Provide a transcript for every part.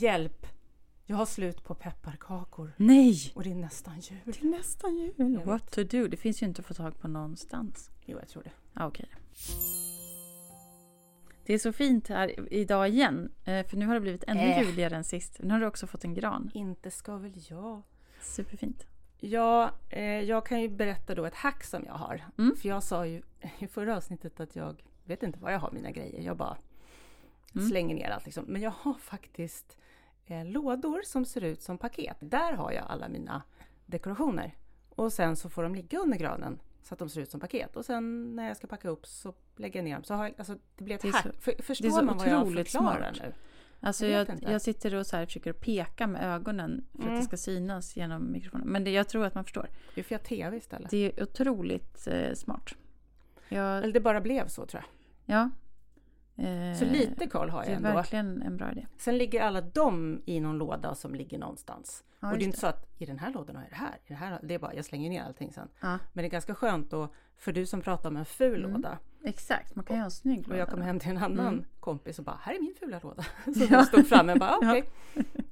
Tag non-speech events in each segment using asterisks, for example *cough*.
Hjälp! Jag har slut på pepparkakor Nej! och det är nästan jul. Till nästan jul. What to do? Det finns ju inte att få tag på någonstans. Jo, jag tror det. Ja, okej. Det är så fint här idag igen. eh, För nu har det blivit ännu Äh. juligare än sist. Nu har du också fått en gran. Inte ska väl jag? Superfint. Ja, eh, jag kan ju berätta då ett hack som jag har. Mm. För jag sa ju *laughs* i förra avsnittet att jag vet inte var jag har mina grejer. Jag bara Mm. slänger ner allt liksom. Men jag har faktiskt lådor som ser ut som paket. Där har jag alla mina dekorationer. Och sen så får de ligga under granen så att de ser ut som paket. Och sen när jag ska packa upp så lägger jag ner dem. Så har jag, alltså, det blir ett Det hack. så- För, förstår man vad jag förklarar smart. nu? Alltså Jag jag, jag, sitter och så här försöker peka med ögonen för att Mm. det ska synas genom mikrofonen. Men det, jag tror att man förstår. Vi får göra TV istället. Det är otroligt eh, smart. Jag, Eller det bara blev så tror jag. ja. Eh, Så lite koll har Det jag är ändå. verkligen en bra idé. Sen ligger alla de i någon låda som ligger någonstans. Ja, och det är inte så att i den här lådan har jag det här, i det här. Det är bara, jag slänger ner allting sen. Ja, Men det är ganska skönt då, för du som pratar om en ful Mm. låda. exakt. Man kan ju ha en snygg Och jag låda kom då. hem till en annan Mm. kompis och bara, här är min fula låda. *laughs* Så Ja. stod framme och bara, *laughs* okej.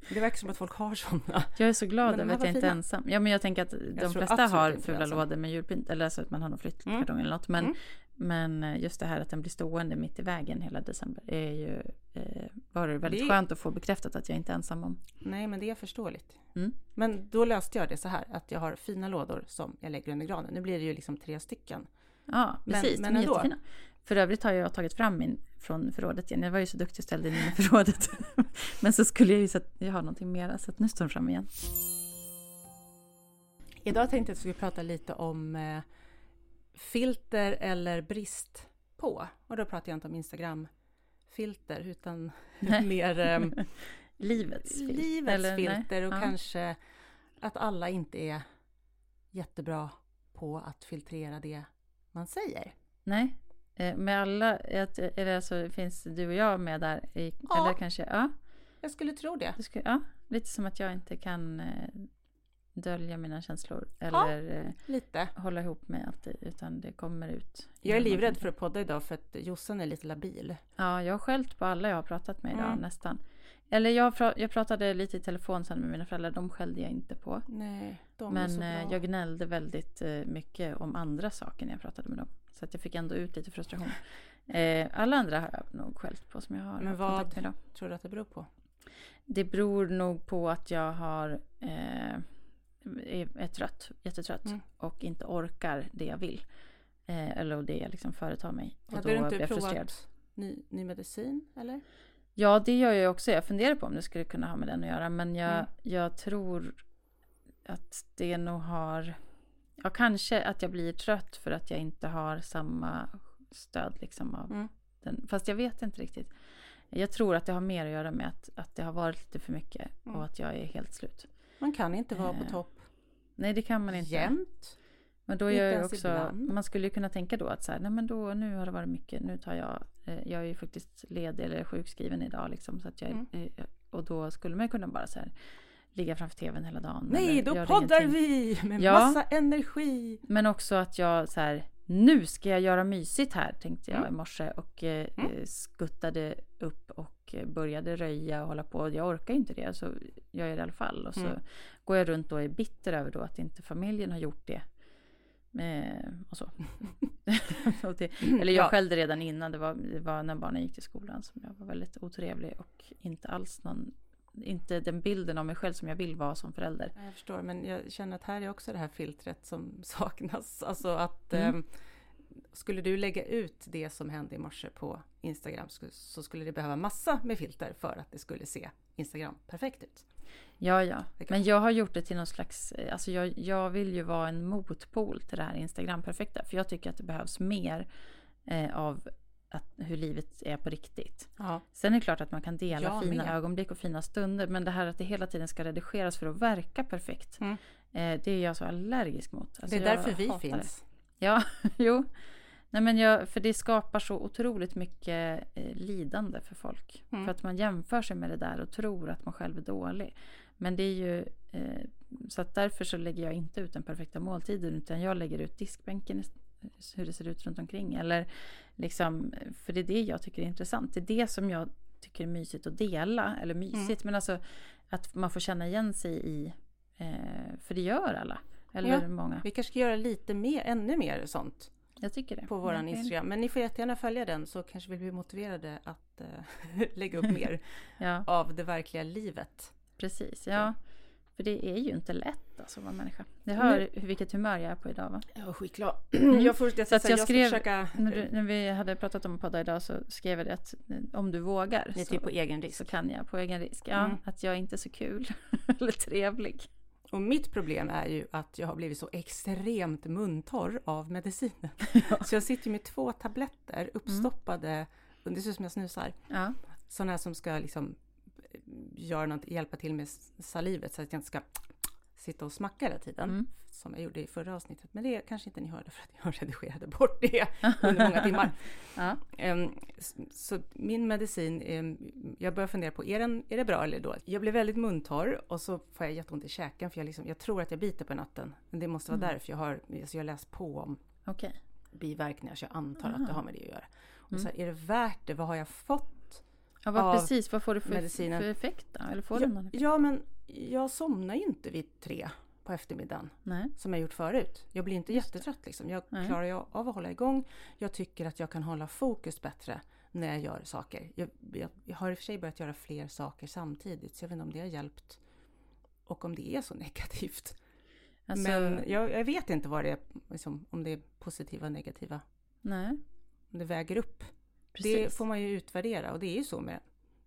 Det verkar som att folk har sådana. Jag är så glad över att jag inte är ensam. Ja, men jag tänker att de flesta har är fula lådor med julpynt. Eller så att man har någon flyttkartong Mm. eller något. Men, Mm. Men eh, just det här att den blir stående mitt i vägen hela december är ju eh, var det väldigt Det skönt att få bekräftat att jag inte är ensam om. Nej, men det är förståeligt. Mm. Men då löste jag det så här, att jag har fina lådor som jag lägger under granen. Nu blir det ju liksom tre stycken. Ja, Men- precis. men är ändå. jättefina. För övrigt har jag tagit fram min från förrådet igen. Jag var ju så duktig och ställde in den i förrådet. *laughs* men så skulle jag ju så att jag har någonting mera så att nu står den fram igen. Idag tänkte jag att vi skulle prata lite om eh, filter eller brist på. Och då pratar jag inte om Instagram-filter utan mer eh, *laughs* Livets filter. livets filter och Ja. kanske att alla inte är jättebra på att filtrera det man säger. Nej. Eh, Med alla, eller alltså finns du och jag med där? I, Ja. Eller kanske, ja. Jag skulle tro det. Det skulle, ja. Lite som att jag inte kan eh, dölja mina känslor. Eller eh, Lite. hålla ihop med allt. Utan det kommer ut. Jag är livrädd för att podda idag för att Jossan är lite labil. Ja, jag har skällt på alla jag har pratat med idag Mm. nästan. Eller jag, jag pratade lite i telefon sen med mina föräldrar. De skällde jag inte på. Nej, de är så Men eh, bra. jag gnällde väldigt eh, mycket om andra saker när jag pratade med dem. Så att jag fick ändå ut lite frustration. *laughs* Alla andra har jag nog skällt på som jag har Men vad- kontakt med idag. tror du att det beror på? Det beror nog på att jag har eh, är, är trött, jättetrött Mm. och inte orkar det jag vill. Eh, eller det jag liksom företar mig. Och Hade du blir inte frustrerad. provat ny, ny medicin eller? Ja, det gör jag också. Jag funderar på om det skulle kunna ha med den att göra. Men jag, Mm. jag tror att det nog har... Ja, kanske att jag blir trött för att jag inte har samma stöd liksom av Mm. den. Fast jag vet inte riktigt. Jag tror att det har mer att göra med att, att det har varit lite för mycket Mm. och att jag är helt slut. Man kan inte vara på Eh, topp Nej, det kan man inte. jämt. Men då gör jag också, ibland. man skulle ju kunna tänka då att så här, nej men då, nu har det varit mycket, nu tar jag, eh, jag är ju faktiskt ledig eller sjukskriven idag liksom, så att jag, Mm. eh, och då skulle man kunna bara så här, ligga framför tvn hela dagen. Nej, då poddar ingenting. vi med Ja. massa energi. Men också att jag så här, nu ska jag göra mysigt här, tänkte jag Mm. i morse och eh, Mm. eh, skuttade upp och eh, började röja och hålla på. Jag orkar inte det, så gör jag det i alla fall. Och så Mm. går jag runt och är bitter över då att inte familjen har gjort det. Eh, och så. *laughs* det, eller jag Ja. skällde redan innan, det var, det var när barnen gick till skolan som jag var väldigt otrevlig och inte alls någon, inte den bilden av mig själv som jag vill vara som förälder. Ja, Jag förstår, men jag känner att här är också det här filtret som *laughs* saknas. Alltså att Mm. eh, skulle du lägga ut det som hände i morse på Instagram så skulle det behöva massa med filter för att det skulle se Instagram perfekt ut. Ja, ja. Men jag har gjort det till någon slags... eh, Alltså jag, jag vill ju vara en motpol till det här Instagram-perfekta. För jag tycker att det behövs mer eh, av att, hur livet är på riktigt. Ja, Sen är det klart att man kan dela Jag fina med. ögonblick och fina stunder. Men det här att det hela tiden ska redigeras för att verka perfekt. Mm. Eh, det är jag så allergisk mot. Alltså det är därför vi hatar det. finns. Ja, *laughs* jo. Nej, men jag, för det skapar så otroligt mycket eh, lidande för folk. Mm. För att man jämför sig med det där och tror att man själv är dålig. Men det är ju... Eh, så att därför så lägger jag inte ut den perfekta måltiden utan jag lägger ut diskbänken, hur det ser ut runt omkring. Eller liksom, för det är det jag tycker är intressant. Det är det som jag tycker är mysigt att dela. Eller mysigt, men alltså att man får känna igen sig i, eh, för det gör alla. Eller Ja. många. Vi kanske ska göra lite mer, ännu mer sånt Jag tycker det. på våran. Instagram. Men ni får jättegärna följa den så kanske vi blir motiverade att eh, *laughs* lägga upp mer *laughs* Ja, av det verkliga livet. precis. Ja. För det är ju inte lätt alltså att vara människa. Jag hör hur- vilket humör jag är på idag va? Jag är skitglad. *clears throat* Jag, får, jag, Så att säga, jag jag skrev- försöka... När, du, när vi hade pratat om podda idag så skrev jag det att eh, om du vågar är så, typ på egen risk. så kan jag på egen risk. Ja, Mm. att jag inte är så kul *laughs* eller trevlig. Och mitt problem är ju att jag har blivit så extremt muntorr av medicinen. *laughs* Så jag sitter med två tabletter uppstoppade, och det ser ut som jag snusar. Ja, Sådana som ska liksom göra något, hjälpa till med salivet så att jag inte ska sitta och smacka hela tiden. Mm. Som jag gjorde i förra avsnittet. Men det kanske inte ni hörde för att jag *laughs* redigerade bort det under många timmar. *laughs* ja. Ehm, Så min medicin, ehm, jag börjar fundera på, är, den, är det bra eller dåligt? Jag blir väldigt muntorr och så får jag jätteont i käken för jag, liksom, jag tror att jag biter på natten. Men det måste vara Mm. därför jag har, alltså jag har läst på om okej. biverkningar så jag antar Aha. att det har med det att göra. Och Mm. så här, är det värt det? Vad har jag fått? Ja, vad, precis. Vad får du för, medicinen. för effekt då? Eller får Ja, effekt? ja, men jag somnar ju inte vid tre på eftermiddagen Nej. som jag gjort förut. Jag blir inte Just jättetrött liksom. Jag Nej. klarar ju av att hålla igång. Jag tycker att jag kan hålla fokus bättre när jag gör saker. Jag, jag, jag har i och för sig börjat göra fler saker samtidigt så jag vet inte om det har hjälpt och om det är så *laughs* negativt. Alltså, Men jag, jag vet inte vad det är, liksom, om det är positiva och negativa. nej. Om det väger upp. Precis. Det får man ju utvärdera och det är ju så med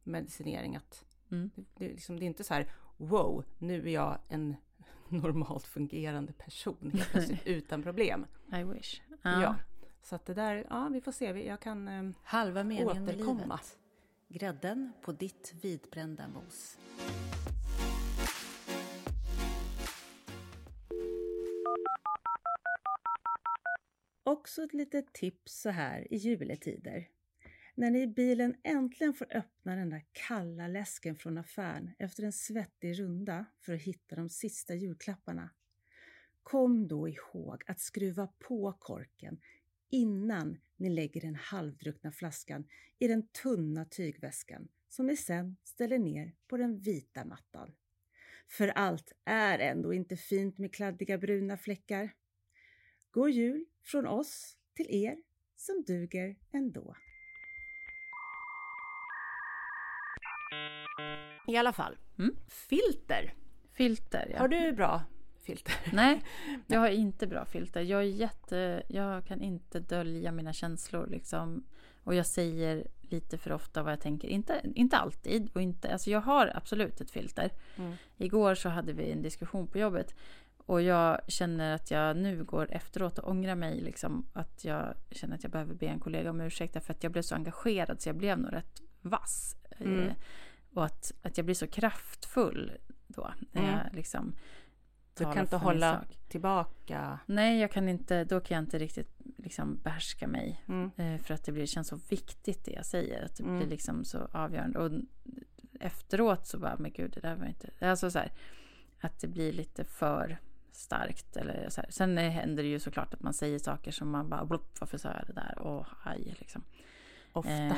medicinering att Mm. det, det, är liksom, det är inte så här wow, nu är jag en *laughs* normalt fungerande person helt plötsligt *laughs* utan problem. I wish. Ja. Så att det där, ja vi får se. Jag kan eh, Halva meningen med återkomma. livet. Grädden på ditt vitbrända mos. Också ett litet tips så här i juletider. När ni i bilen äntligen får öppna den där kalla läsken från affären efter en svettig runda för att hitta de sista julklapparna. Kom då ihåg att skruva på korken innan ni lägger den halvdruckna flaskan i den tunna tygväskan som ni sen ställer ner på den vita mattan. För allt är ändå inte fint med kladdiga bruna fläckar. God jul från oss till er som duger ändå. I alla fall, Mm. filter. Filter, ja. Har du bra filter? *laughs* Nej, jag har inte bra filter. Jag är jätte... Jag kan inte dölja mina känslor liksom. Och jag säger lite för ofta vad jag tänker. Inte, inte alltid. Och inte, alltså jag har absolut ett filter. Mm. Igår så hade vi en diskussion på jobbet. Och jag känner att jag nu går efteråt och ångrar mig. Liksom, att jag känner att jag behöver be en kollega om ursäkt. För att jag blev så engagerad så jag blev nog rätt vass. Mm. Och att, att jag blir så kraftfull då. När Mm. jag liksom Du kan inte hålla sak. tillbaka. Nej, jag kan inte, då kan jag inte riktigt liksom behärska mig. Mm. Eh, för att det blir, känns så viktigt det jag säger. Att det Mm. blir liksom så avgörande. Och efteråt så bara, men gud det där var inte... Alltså så här, att det blir lite för starkt. Eller så här. Sen händer det ju såklart att man säger saker som man bara, blopp, varför sa jag det där? Åh, aj liksom. Ofta. Eh,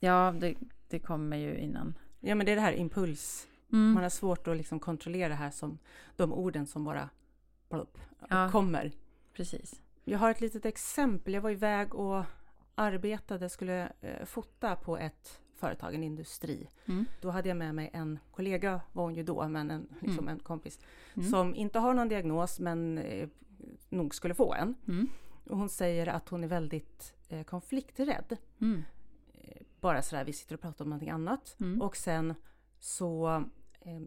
ja, det, det kommer ju innan. Ja men det är det här impuls. Mm. Man har svårt att liksom kontrollera det här som de orden som bara plupp, Ja. kommer. Precis. Jag har ett litet exempel. Jag var iväg och arbetade, skulle eh, fota på ett företag, en industri. Mm. Då hade jag med mig en kollega, var hon ju då, men en, liksom en kompis, Mm. som inte har någon diagnos men eh, nog skulle få en. Mm. Och hon säger att hon är väldigt eh, konflikträdd. Mm. Bara sådär, vi sitter och pratar om någonting annat. Mm. Och sen så eh,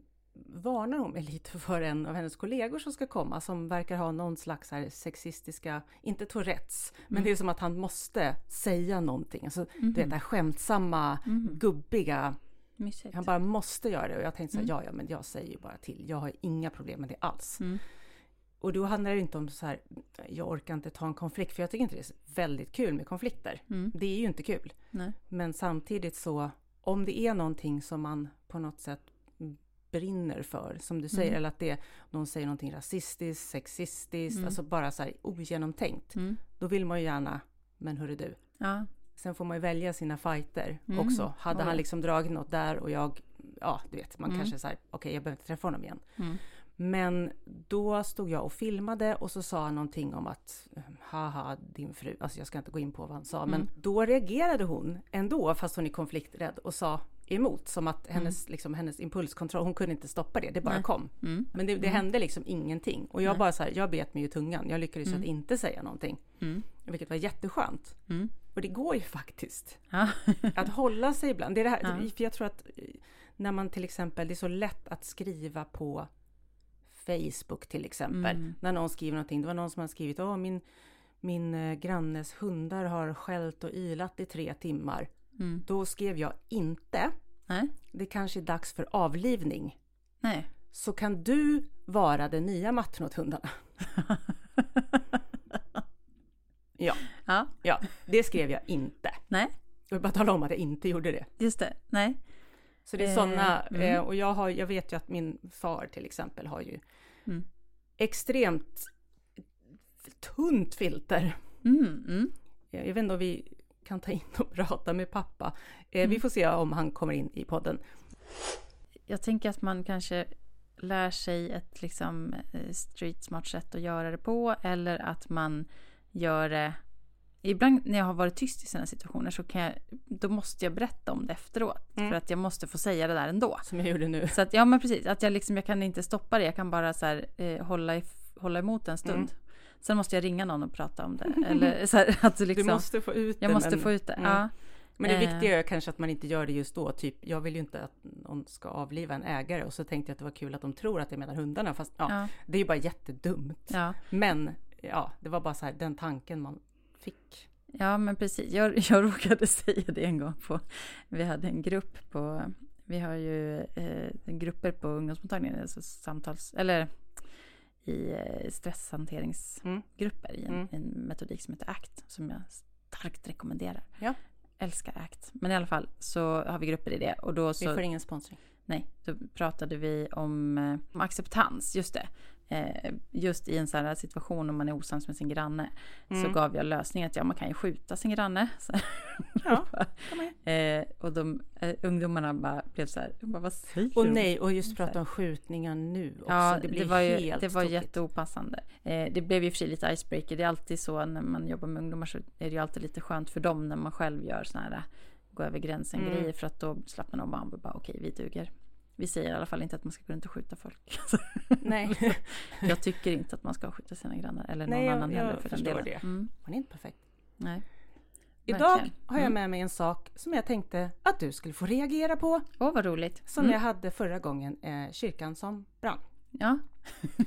varnar hon mig lite *laughs* för en av hennes kollegor som ska komma som verkar ha någon slags här sexistiska, inte Tourettes, men Mm. det är som att han måste säga någonting. Alltså, Du vet det här skämtsamma, Mhm. gubbiga, Mysigt. han bara måste göra det. Och jag tänkte så här, Mm. ja ja men jag säger ju bara till, jag har inga problem med det alls. Och då handlar det inte om så här, jag orkar inte ta en konflikt, för jag tycker inte det är väldigt kul med konflikter. Mm. Det är ju inte kul. Nej. Men samtidigt så, om det är någonting som man på något sätt brinner för, som du säger, Mm. eller att det, någon säger någonting rasistiskt, sexistiskt, Mm. alltså bara så här ogenomtänkt, Mm. då vill man ju gärna, men hörru du, Ja, Sen får man ju välja sina fighter Mm. också. Hade Oj. han liksom dragit något där och jag, ja du vet, man Mm. kanske säger okej jag behöver inte träffa honom igen. Mm. Men då stod jag och filmade och så sa han någonting om att haha din fru, alltså jag ska inte gå in på vad han sa, men Mm. då reagerade hon ändå fast hon är konflikträdd och sa emot som att hennes, liksom, hennes impulskontroll, hon kunde inte stoppa det, det bara Mm. Nej. kom. Mm. Men det, det hände liksom ingenting. Och jag Nej. bara så här, jag bet mig i tungan. Jag lyckades Mm. att inte säga någonting. Mm. Vilket var jätteskönt. Mm. Och det går ju faktiskt. Ja. *laughs* Att hålla sig ibland. Det är det här, Ja. för jag tror att eh, när man till exempel, det är så lätt att skriva på Facebook till exempel. Mm. När någon skriver någonting. Det var någon som har skrivit, åh min, min eh, grannes hundar har skällt och ilat i tre timmar. Mm. Då skrev jag inte, Nej. det kanske är dags för avlivning. Nej. Så kan du vara den nya matten åt hundarna. *laughs* Ja, Ja. ja, det skrev jag inte. Nej. Jag vill bara tala om att jag inte gjorde det. Just det. Nej. Så det är Eh, sådana, mm. eh, och jag, har, jag vet ju att min far till exempel har ju Mm. extremt tunt filter. Mm. Mm. Jag vet inte om vi kan ta in och *laughs* prata med pappa. Eh, Mm. Vi får se om han kommer in i podden. Jag tänker att man kanske lär sig ett liksom eh, street smart sätt att göra det på eller att man gör det Ibland när jag har varit tyst i sådana situationer så kan jag, då måste jag berätta om det efteråt. Mm. För att jag måste få säga det där ändå. Som jag gjorde nu. Så att, ja men precis, att jag liksom, jag kan inte stoppa det. Jag kan bara så här, eh, hålla, i, hålla emot en stund. Mm. Sen måste jag ringa någon och prata om det. Eller så här, *laughs* att liksom, Du måste få ut jag det. måste men, få ut det. Mm. Ja. men det Eh. viktiga är kanske att man inte gör det just då. Typ, jag vill ju inte att någon ska avliva en ägare och så tänkte jag att det var kul att de tror att jag menar hundarna. Fast ja, Ja. det är ju bara jättedumt. Ja. Men ja, det var bara så här den tanken man fick. Ja, men precis. Jag, *laughs* jag råkade säga det en gång på... Vi hade en grupp på... Vi har ju eh, grupper på ungdomsmottagningen, alltså samtals... Eller i eh, stresshanteringsgrupper i en, Mm. en metodik som heter ACT, som jag starkt rekommenderar. Ja. Älskar ACT. Men i alla fall så har vi grupper i det och då Vi så... får ingen sponsring. Nej, då pratade vi om, eh, om acceptans, just det. Eh, just i en sån här situation om man är osams med sin granne så Mm. gav jag lösningen att ja, man kan ju skjuta sin granne. *laughs* Så, Ja, *laughs* eh, och de eh, ungdomarna bara blev så här, bara, vad säger Och nej, och just prata om skjutningar nu också. Ja, det det, var ju helt det var tokigt. jätteopassande. Eh, det blev ju för sig lite icebreaker. Det är alltid så när man jobbar med ungdomar så är det ju alltid lite skönt för dem när man själv gör såna här gå över gränsen Mm. grejer för att då slappnar de av och bara okej, vi duger. Vi säger i alla fall inte att man ska gå runt och skjuta folk. Nej, *laughs* jag tycker inte att man ska skjuta sina grannar eller någon Nej, annan jag heller för den delen. det. Mm, man är inte perfekt. nej. Idag Verkligen. har jag Mm. med mig en sak som jag tänkte att du skulle få reagera på. Åh, vad roligt. Som Mm. jag hade förra gången, eh, kyrkan som brann. Ja,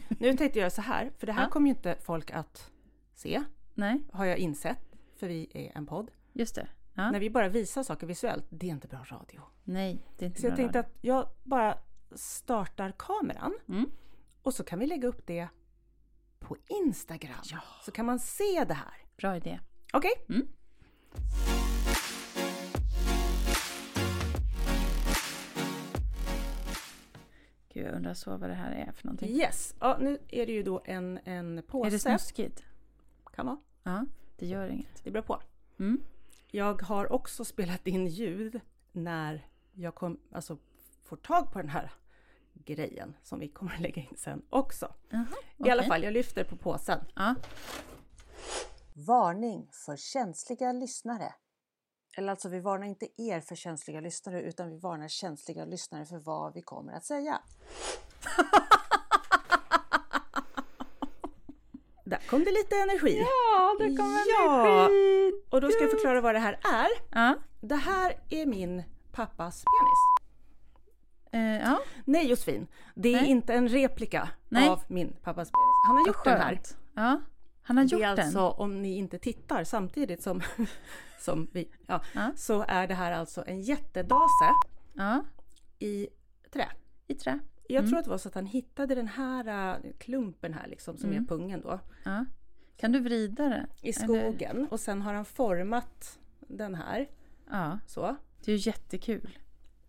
Nu tänkte jag så här, för det här Ja. kommer ju inte folk att se, nej, har jag insett, för vi är en podd. just det. Ja. När vi bara visar saker visuellt, det är inte bra radio. Nej, det är inte Så jag bra tänkte radio. att jag bara startar kameran Mm. och så kan vi lägga upp det på Instagram. Ja. Så kan man se det här. Bra idé. Okej? Mm. Gud, jag undrar så vad det här är för någonting. Yes. Ja, nu är det ju då en, en påse. Är det snuskigt? Kan vara. Ja, det gör inget. Det beror på. Mm. Jag har också spelat in ljud när jag kom, alltså, får tag på den här grejen som vi kommer att lägga in sen också. Jaha, I alla fall, jag lyfter på påsen. Ja. Varning för känsliga lyssnare. Eller alltså, vi varnar inte er för känsliga lyssnare, utan vi varnar känsliga lyssnare för vad vi kommer att säga. *laughs* Där kom det lite energi. Ja, det kommer Ja. skit. Och då ska jag förklara vad det här är. Ja. Det här är min pappas penis. Eh, ja, Nej Josefin, det är Nej. inte en replika Nej. av min pappas penis. Han har gjort den här. skönt. Ja, han har gjort Det är den. alltså, om ni inte tittar samtidigt som, *laughs* som vi, ja, Ja. så är det här alltså en jättedase i trä. i trä. Jag Mm. tror att det var så att han hittade den här äh, klumpen här liksom, som Mm. är pungen då, Ja. Kan du vrida det? i Eller- skogen. Och sen har han format den här, Ja, så. det är ju jättekul.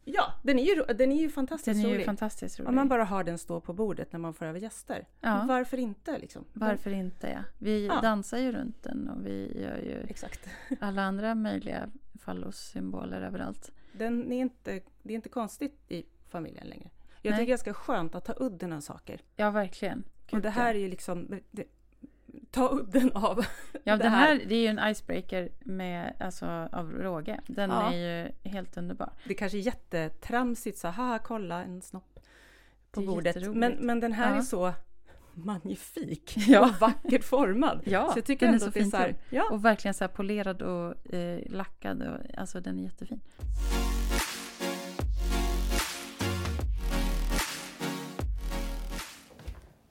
Ja, den är ju, den är ju fantastiskt Den är ju rolig. fantastiskt rolig. Om man bara har den stå på bordet när man får över gäster. Ja. Varför inte liksom? Varför inte ja. Vi Ja. dansar ju runt den och vi gör ju Exakt. *laughs* alla andra möjliga fallossymboler överallt. Den är inte, det är inte konstigt i familjen längre. Jag Nej. tycker det är ganska skönt att ta udden av saker. Ja, verkligen. och Gud, det här ja. är ju liksom, det, ta udden av *laughs* Ja, det den här. här, det är ju en icebreaker med, alltså, av råge. Den Ja. är ju helt underbar. Det kanske är jättetramsigt så haha kolla en snopp på bordet. Men, men den här Ja. är så magnifik *laughs* Ja. och vackert formad. Ja, så jag tycker den är ändå så är så här, gjord. ja, Och verkligen så här polerad och eh, lackad. Och, alltså den är jättefin.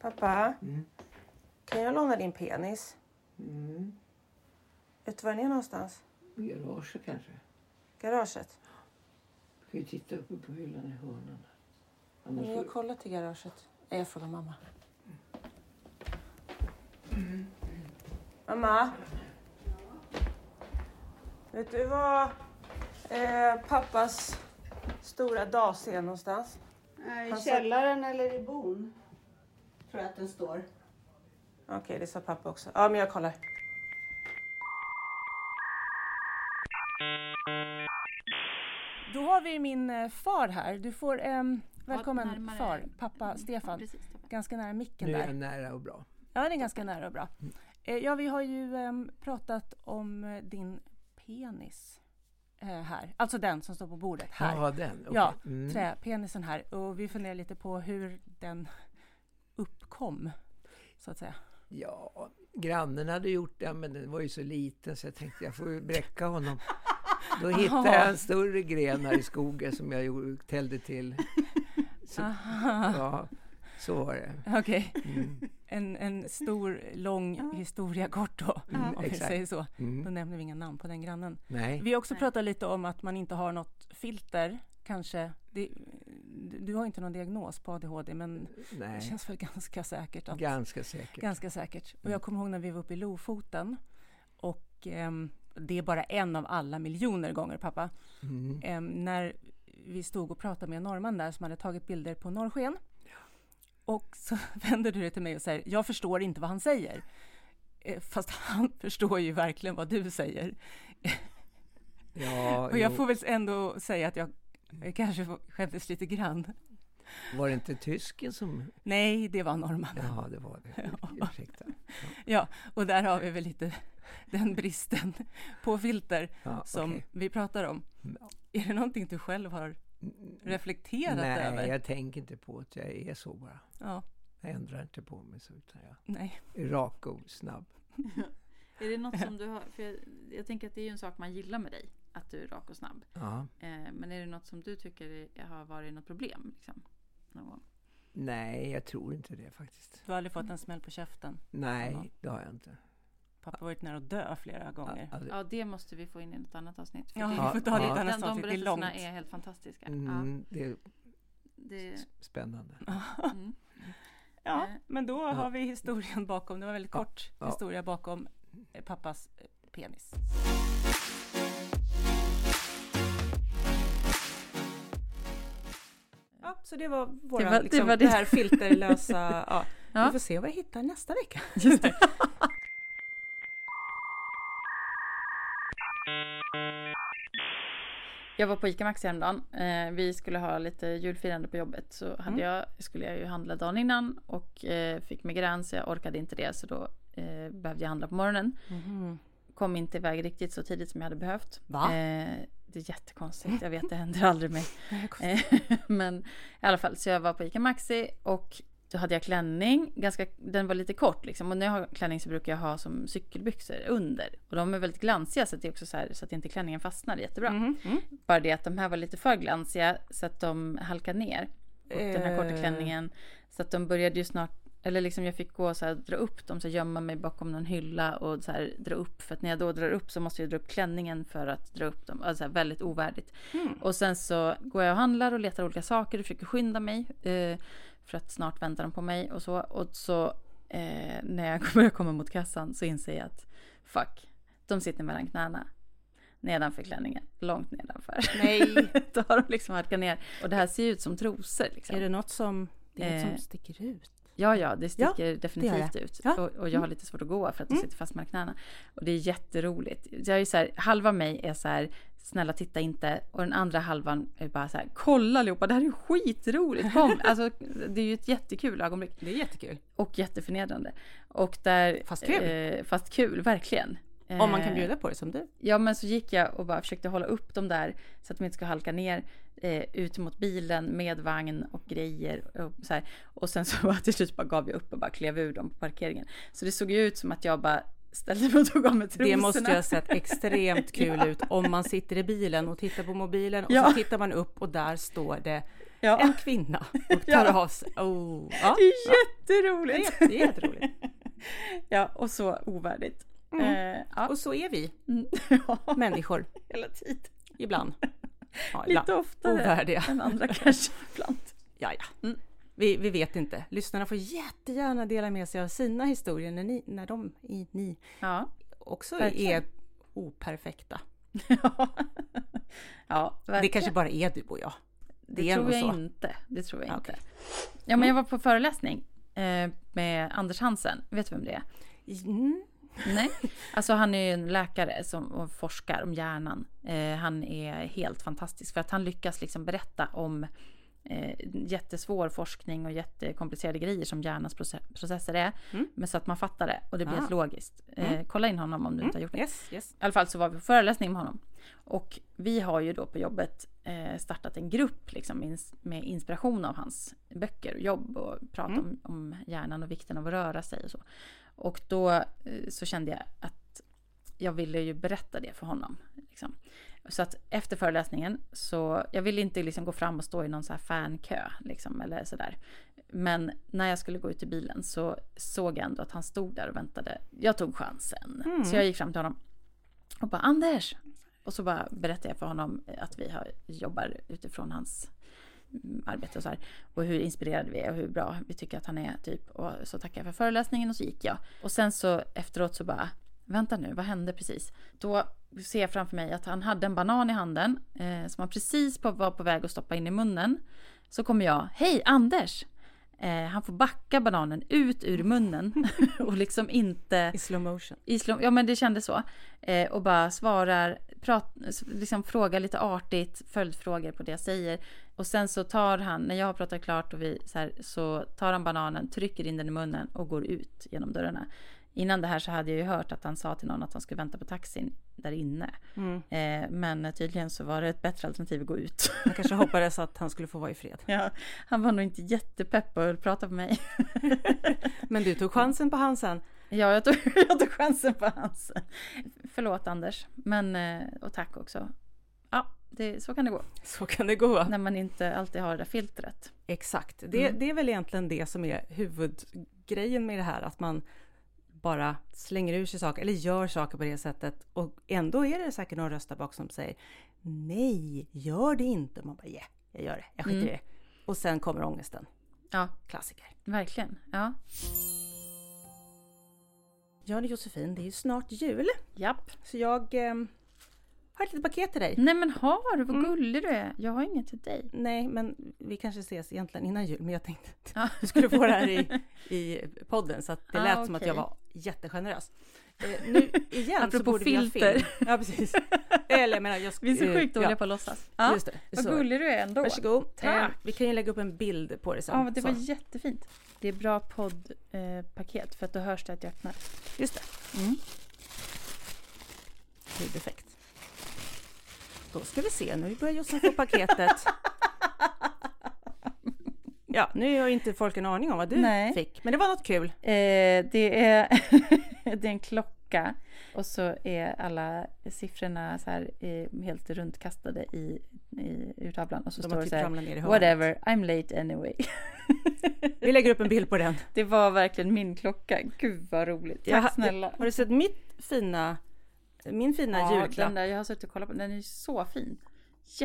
Pappa, kan jag låna din penis? Mm. Vet du var den är någonstans? Garaget kanske. Garaget? Du kan ju titta uppe på hyllan i hörnan. Annars Men jag kollar till garaget. Jag frågar mamma. Mamma? Vet du var eh, pappas stora dace är någonstans? I sa- källaren eller i bon? Tror jag att den står. Okej, det sa pappa också. Ja, men jag kollar. Då har vi min eh, far här. Du får... ehm, välkommen närmare- far, pappa Stefan. Precis, Stefan. Ganska nära micken Nu är där. jag nära och bra. Ja, det är ganska nära och bra. Eh, Ja, vi har ju ehm, pratat om eh, din penis eh, här. Alltså den som står på bordet här. Ja, den. okej. Ja, Mm. träpenisen här. Och vi funderar lite på hur den uppkom, så att säga. Ja, grannen hade gjort det, men den var ju så liten så jag tänkte jag får ju bräcka honom. Då *laughs* hittade jag en större gren här i skogen som jag tällde till. Så, ja, så var det. Okej, Mm. en, en stor, lång historia kort då, Mm, om vi säger så. Då Mm. nämner vi inga namn på den grannen. Nej. Vi har också Nej. pratat lite om att man inte har något filter, kanske. Det, du har inte någon diagnos på ADHD, men det Nej, känns väl ganska säkert. Att, ganska säkert. Ganska säkert. Och jag kommer ihåg när vi var uppe i Lofoten och ehm, det är bara en av alla miljoner gånger, pappa. Mm. Ehm, när vi stod och pratade med en norrman där som hade tagit bilder på norrsken. Och så *laughs* vänder du dig till mig och säger, jag förstår inte vad han säger. Eh, Fast han *laughs* förstår ju verkligen vad du säger. Ja, *laughs* Och jag jo. får väl ändå säga att jag eh, kanske skämdes lite grann. Var det inte tysken som... Nej, det var norrmannen. Ja, det var det. Ursäkta. Ja, och där har vi väl lite den bristen på filter Ja, som okej. vi pratar om. Ja. Är det någonting du själv har reflekterat Nej, över? jag tänker inte på att jag är så bara. Ja, Jag ändrar inte på mig så, utan jag nej. är rak och snabb. *laughs* Är det något som du har, för jag, jag tänker att det är ju en sak man gillar med dig, att du är rak och snabb. Ja. Eh, men är det något som du tycker har varit något problem? Liksom, någon gång? Nej, jag tror inte det faktiskt. Du har aldrig fått en smäll på käften? Nej, Ja. det har jag inte. Pappa har varit nära att dö flera gånger. Alltså, Ja, det måste vi få in i något annat avsnitt. för Ja, det- vi får ta Ja. lite annat den, de avsnitt, det är berättelserna är helt fantastiska. mm, det är Ja, det, spännande. *laughs* mm. Ja, Eh, men då har vi historien bakom. Det var väldigt Ja, kort ja. historia bakom pappas penis. Ja, så det var våran, Det var- det liksom, var det, det. här filterlösa... Ja. *laughs* Ja. Vi får se vad jag hittar nästa vecka. *laughs* Just det. Jag var på ICA Maxi häromdagen. Eh, vi skulle ha lite julfirande på jobbet. Så hade Mm. jag, skulle jag ju handla dagen innan och eh, fick migrän så jag orkade inte det. Så då eh, behövde jag handla på morgonen. Kom inte iväg riktigt så tidigt som jag hade behövt. Va? Eh, det är jättekonstigt. Jag vet, det händer aldrig mig. *laughs* Eh, *laughs* Men i alla fall, så jag var på ICA Maxi och då hade jag klänning. Ganska, den var lite kort liksom. Och när jag har klänning så brukar jag ha som cykelbyxor under. Och de är väldigt glansiga så att, det är också så, här, så att inte klänningen fastnar jättebra. Mhm, mm. Bara det att de här var lite för glansiga så att de halkade ner. Och den här korta Eh. klänningen. Så att de började ju snart eller liksom jag fick gå så här, dra upp dem, så här, gömma mig bakom någon hylla och så här, dra upp. För att när jag då drar upp så måste jag dra upp klänningen för att dra upp dem. Alltså väldigt ovärdigt. Mm. Och sen så går jag och handlar och letar olika saker och försöker skynda mig. Eh, för att snart väntar de på mig och så. Och så eh, när jag *laughs* börjar komma mot kassan så inser jag att fuck, de sitter mellan knäna. nedanför klänningen. Långt nedanför. Nej! *laughs* Då har de liksom halkat ner. Och det här ser ut som trosor. Liksom. Är det något som, det är något Eh, som sticker ut? Ja, ja, det Ja, sticker definitivt det. ut. Ja. Mm. Och, och jag har lite svårt att gå för att det sitter fast mellan knäna. Och det är jätteroligt. Jag är så här, halva mig är så här, snälla titta inte. Och den andra halvan är bara så här, kolla allihopa, det här är skitroligt. Kom! *laughs* Alltså, det är ju ett jättekul ögonblick. Det är jättekul. Och jätteförnedrande. Och där... Fast kul. Eh, fast kul, verkligen. Om man kan Eh, bjuda på det som du. Ja, men så gick jag och bara försökte hålla upp dem där så att de inte ska halka ner eh, ut mot bilen med vagn och grejer. Och, så här. och sen så till slut bara gav jag upp och bara klev ur dem på parkeringen. Så det såg ju ut som att jag bara ställde mig och tog av mig trosorna. Det måste ju ha sett *laughs* extremt kul ut om man sitter i bilen och tittar på mobilen och Ja. så tittar man upp och där står det Ja. en kvinna och tar Ja. av sig. Oh. Ja. Det är jätteroligt! är, det är jätteroligt. *laughs* Ja, och så ovärdigt. Mm. Eh, ja. Och så är vi Mm. *laughs* människor hela tiden. ibland. Ja, ibland. Lite oftare Ovärdiga. än andra kanske *laughs* ibland. Ja, ja. Mm. Vi, vi vet inte. Lyssnarna får jättegärna dela med sig av sina historier när, ni, när de i, ni Ja. också Verkligen. är operfekta. *laughs* ja, Det verkligen. kanske bara är du och jag. Det, Det tror jag så. inte. Det tror jag Okej. inte. Ja, men jag var på föreläsning eh, med Anders Hansen. Vet du vem det är? Mm. Nej. Alltså han är ju en läkare som forskar om hjärnan. Eh, han är helt fantastisk för att han lyckas liksom berätta om eh, jättesvår forskning och jättekomplicerade grejer som hjärnans proce- processer är. Mm. Men så att man fattar det och det blir Ah. helt logiskt. Eh, kolla in honom om du inte har gjort det. Yes, yes. I alla fall så var vi på föreläsning med honom. Och vi har ju då på jobbet eh, startat en grupp liksom, med inspiration av hans böcker och jobb och prata Mm. om, om hjärnan och vikten av att röra sig och så. Och då eh, så kände jag att jag ville ju berätta det för honom. Liksom. Så att efter föreläsningen så, jag ville inte liksom gå fram och stå i någon så här fankö liksom, eller sådär. Men när jag skulle gå ut i bilen så såg jag ändå att han stod där och väntade. Jag tog chansen. Så jag gick fram till honom och bara Anders! Och så bara berättade jag för honom att vi har, jobbar utifrån hans mm, arbete och så här. Och hur inspirerade vi är och hur bra vi tycker att han är typ. Och så tackade jag för föreläsningen och så gick jag. Och sen så efteråt så bara Vänta nu, vad hände precis? Då ser jag framför mig att han hade en banan i handen eh, som han precis på, var på väg att stoppa in i munnen. Så kommer jag, hej Anders! Eh, han får backa bananen ut ur munnen *laughs* och liksom inte I slow motion. i slow, ja men det kändes så. Eh, och bara svarar, prat, liksom frågar lite artigt, följdfrågor på det jag säger. Och sen så tar han, när jag har pratat klart och vi så, här, så tar han bananen, trycker in den i munnen och går ut genom dörrarna. Innan det här så hade jag ju hört att han sa till någon att han skulle vänta på taxin där inne. Mm. Eh, men tydligen så var det ett bättre alternativ att gå ut. *laughs* Han kanske hoppades att han skulle få vara i fred. ja, han var nog inte jättepepp och prata med mig. *laughs* Men du tog chansen på Hansen. Ja, jag tog, *laughs* jag tog chansen på hans. Förlåt Anders, men eh, och tack också. Ja, det, så kan det gå Så kan det gå. när man inte alltid har det där filtret. Exakt. Det, Mm. det är väl egentligen det som är huvudgrejen med det här. Att man bara slänger ur sig saker eller gör saker på det sättet. Och ändå är det säkert någon röst där bak som säger Nej, gör det inte. Man bara yeah, jag gör det. Jag skiter Mm. i det. Och sen kommer ångesten. Ja, Klassiker. verkligen. Ja, Ja, Josefin, det är ju snart jul. japp. Så jag eh, har ett litet paket till dig. Nej men har du, vad Mm. gullig du är. Jag har inget till dig. Nej, men vi kanske ses egentligen innan jul. Men jag tänkte att Ja. du skulle få det här i, *laughs* i podden. Så att det Ah, lät som att jag var jättegenerös. Eh, nu igen så Apropå borde vi ha filter. film. Ja, precis. Eller jag menar, jag Vi är så eh, sjukt dåliga ja, på att låtsas. Ja, Just det. vad Så. gullig du är ändå. Varsågod. Eh, Tack. vi kan ju lägga upp en bild på det sen. Ja, det var så. jättefint. Det är bra poddpaket eh, för att då hörs det att jag öppnar. Just det. Mm. Det är perfekt. Då ska vi se, nu börjar Jossan få paketet. *laughs* Ja, nu har inte folk en aning om vad du Nej. fick, men det var något kul. Eh, det, är *laughs* det är en klocka och så är alla siffrorna så här eh, helt runtkastade i, i urtavlan och så De står det typ så här. Whatever, I'm late anyway. *laughs* Vi lägger upp en bild på den. Det var verkligen min klocka. Gud vad roligt. Tack Jag snälla. Har du sett mitt fina, min fina ja, julklapp? den där, jag har suttit och kollat på den. Den är så fin.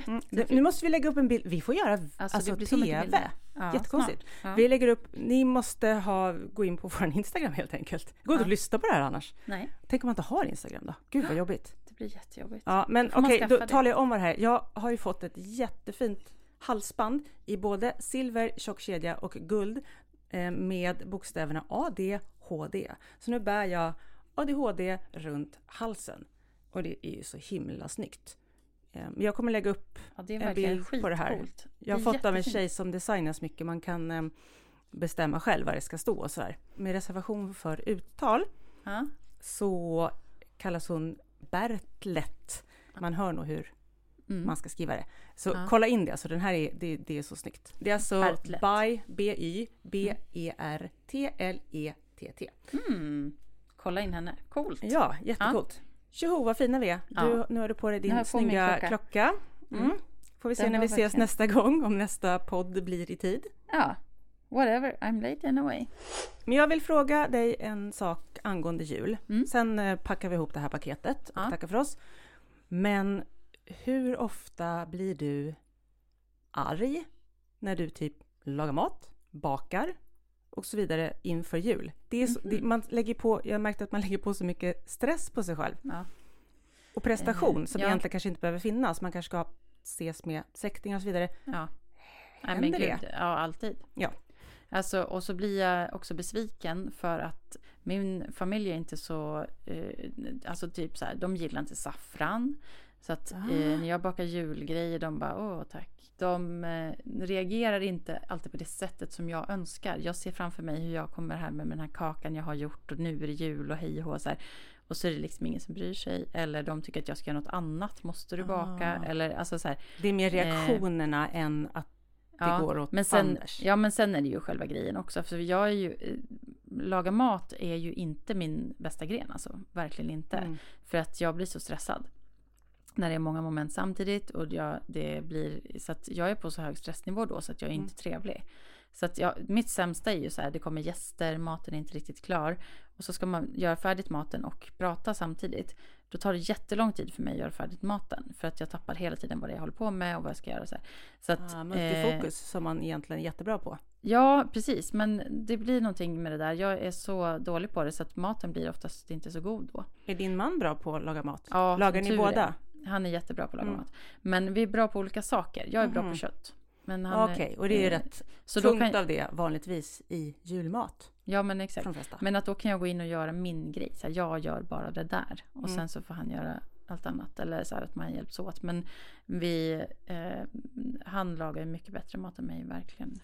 Mm. Jättefin. Nu måste vi lägga upp en bild. Vi får göra alltså, det blir så mycket TV. Ja, Jättekonstigt. Ja. Vi lägger upp, ni måste ha, gå in på *laughs* vår Instagram helt enkelt. Inte Ja. att lyssna på det här annars. Nej, Tänk om man inte har Instagram då? Gud vad jobbigt. det blir jättejobbigt. Ja, men okej, skaffa då talar jag om vad det här är. Jag har ju fått ett jättefint halsband i både silver, tjock kedja och guld eh, med bokstäverna ADHD. Så nu bär jag ADHD runt halsen och det är ju så himla snyggt. Eh, jag kommer lägga upp Ja, en bild på det här. Jag har fått av en tjej som designar så mycket. Man kan eh, bestämma själv vad det ska stå och så här. Med reservation för uttal Ja. så kallas hon Bertlet. Man hör nog hur Mm. man ska skriva det. Så Ja. kolla in det, alltså den här är, det, det är så snyggt. Det är alltså Bertlet. by, B-Y, E B-E-R-T-L-E-T-T. Mm. Kolla in henne. Coolt. Ja, jättecoolt. Tjoho vad fina vi är. Du, Ja. Nu har du på dig din jag snygga klocka. klocka. Mm. Mm. Får vi se Den när vi ses verkligen- nästa gång, om nästa podd blir i tid. Ja. Whatever, I'm late anyway. Men jag vill fråga dig en sak angående jul. Mm. Sen eh, packar vi ihop det här paketet och Ja. tackar för oss. Men hur ofta blir du arg när du typ lagar mat, bakar och så vidare inför jul? Det är så, Mhm. det, man lägger på, jag har märkt att man lägger på så mycket stress på sig själv Ja. och prestation Eh, som ja. egentligen kanske inte behöver finnas. Man kanske ska ses med släktingar och så vidare. Ja. Nej, Händer men det? gud, Ja, alltid. Ja. Alltså, och så blir jag också besviken för att min familj är inte så, eh, alltså typ så här, de gillar inte saffran. Så att Ah. eh, när jag bakar julgrejer, de bara åh tack. De eh, reagerar inte alltid på det sättet som jag önskar. Jag ser framför mig hur jag kommer hem med den här kakan jag har gjort och nu är det jul och hej och så här. Och så är det liksom ingen som bryr sig. Eller de tycker att jag ska göra något annat. Måste du baka? Ah. Eller alltså så här. Det är mer reaktionerna än att det går åt men sen. Ja, men sen är det ju själva grejen också. För jag är ju, eh, laga mat är ju inte min bästa gren alltså. Verkligen inte. Mm. För att jag blir så stressad. När det är många moment samtidigt och jag, det blir, så att jag är på så hög stressnivå då så att jag är Mm. inte trevlig. Så att jag, mitt sämsta är ju så här, det kommer gäster, maten är inte riktigt klar. Och så ska man göra färdigt maten och prata samtidigt. Då tar det jättelång tid för mig att göra färdigt maten. För att jag tappar hela tiden vad det är jag håller på med och vad jag ska göra. Så, här. så att, Ah, eh, multifokus som man egentligen är jättebra på. Ja, precis. Men det blir någonting med det där. Jag är så dålig på det så att maten blir oftast inte så god då. Är din man bra på att laga mat? Ja, Lagar ni båda? Han är jättebra på att laga Mm. mat. Men vi är bra på olika saker. Jag är bra på kött. Men han är- Okej, och det är ju eh, rätt Så tungt kan, av det vanligtvis i julmat ja, men exakt. Men att då kan jag gå in och göra min grej. Så här, jag gör bara det där. Och Mm. sen så får han göra allt annat. Eller så här att man hjälps åt. Men vi, eh, han lagar ju mycket bättre mat än mig, verkligen.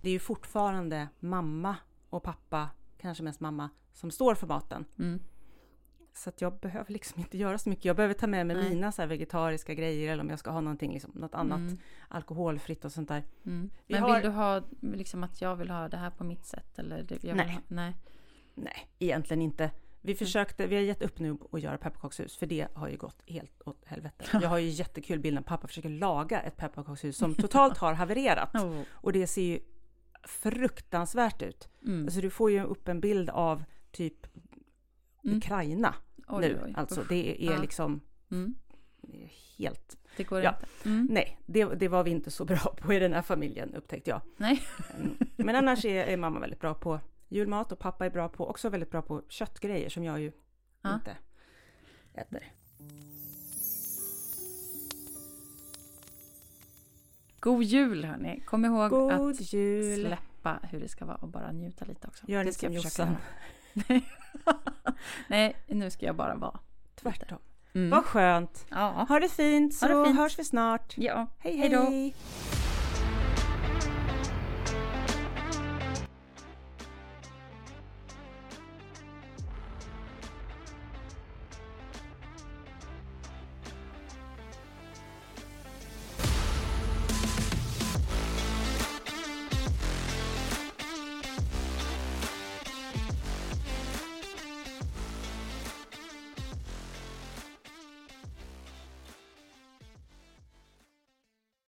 Det är ju fortfarande mamma och pappa, kanske mest mamma, som står för maten. Mm. Så att jag behöver liksom inte göra så mycket. Jag behöver ta med mig Nej. mina så vegetariska grejer eller om jag ska ha någonting, liksom, något annat Mm. alkoholfritt och sånt där. Mm. Vi Men har- vill du ha liksom att jag vill ha det här på mitt sätt? Eller jag Nej. Ha, nej. Nej, egentligen inte. Vi Mm. försökte, vi har gett upp nu att göra pepparkakshus för det har ju gått helt åt helvete. Jag har ju jättekul bild när pappa försöker laga ett pepparkakshus som *laughs* totalt har havererat. Oh. Och det ser ju fruktansvärt ut. Mm. Alltså du får ju upp en bild av typ Mm. Ukraina Oj, nu. oj. Alltså Usch. det är Ja. liksom Mm. helt... Det går Ja. inte. Mm. Nej, det, det var vi inte så bra på i den här familjen upptäckte jag. Nej. Mm. Men annars är, är mamma väldigt bra på julmat och pappa är bra på, också väldigt bra på köttgrejer som jag ju Ja. inte äter. God jul hörni. Kom ihåg God att jul! släppa hur det ska vara och bara njuta lite också. Gör det ska som Jossan. *laughs* Nej, nu ska jag bara vara. Tvärtom. Mm. Vad skönt! Ja. Ha det fint så Ha det fint. hörs vi snart. ja. Hej Hej då. hej!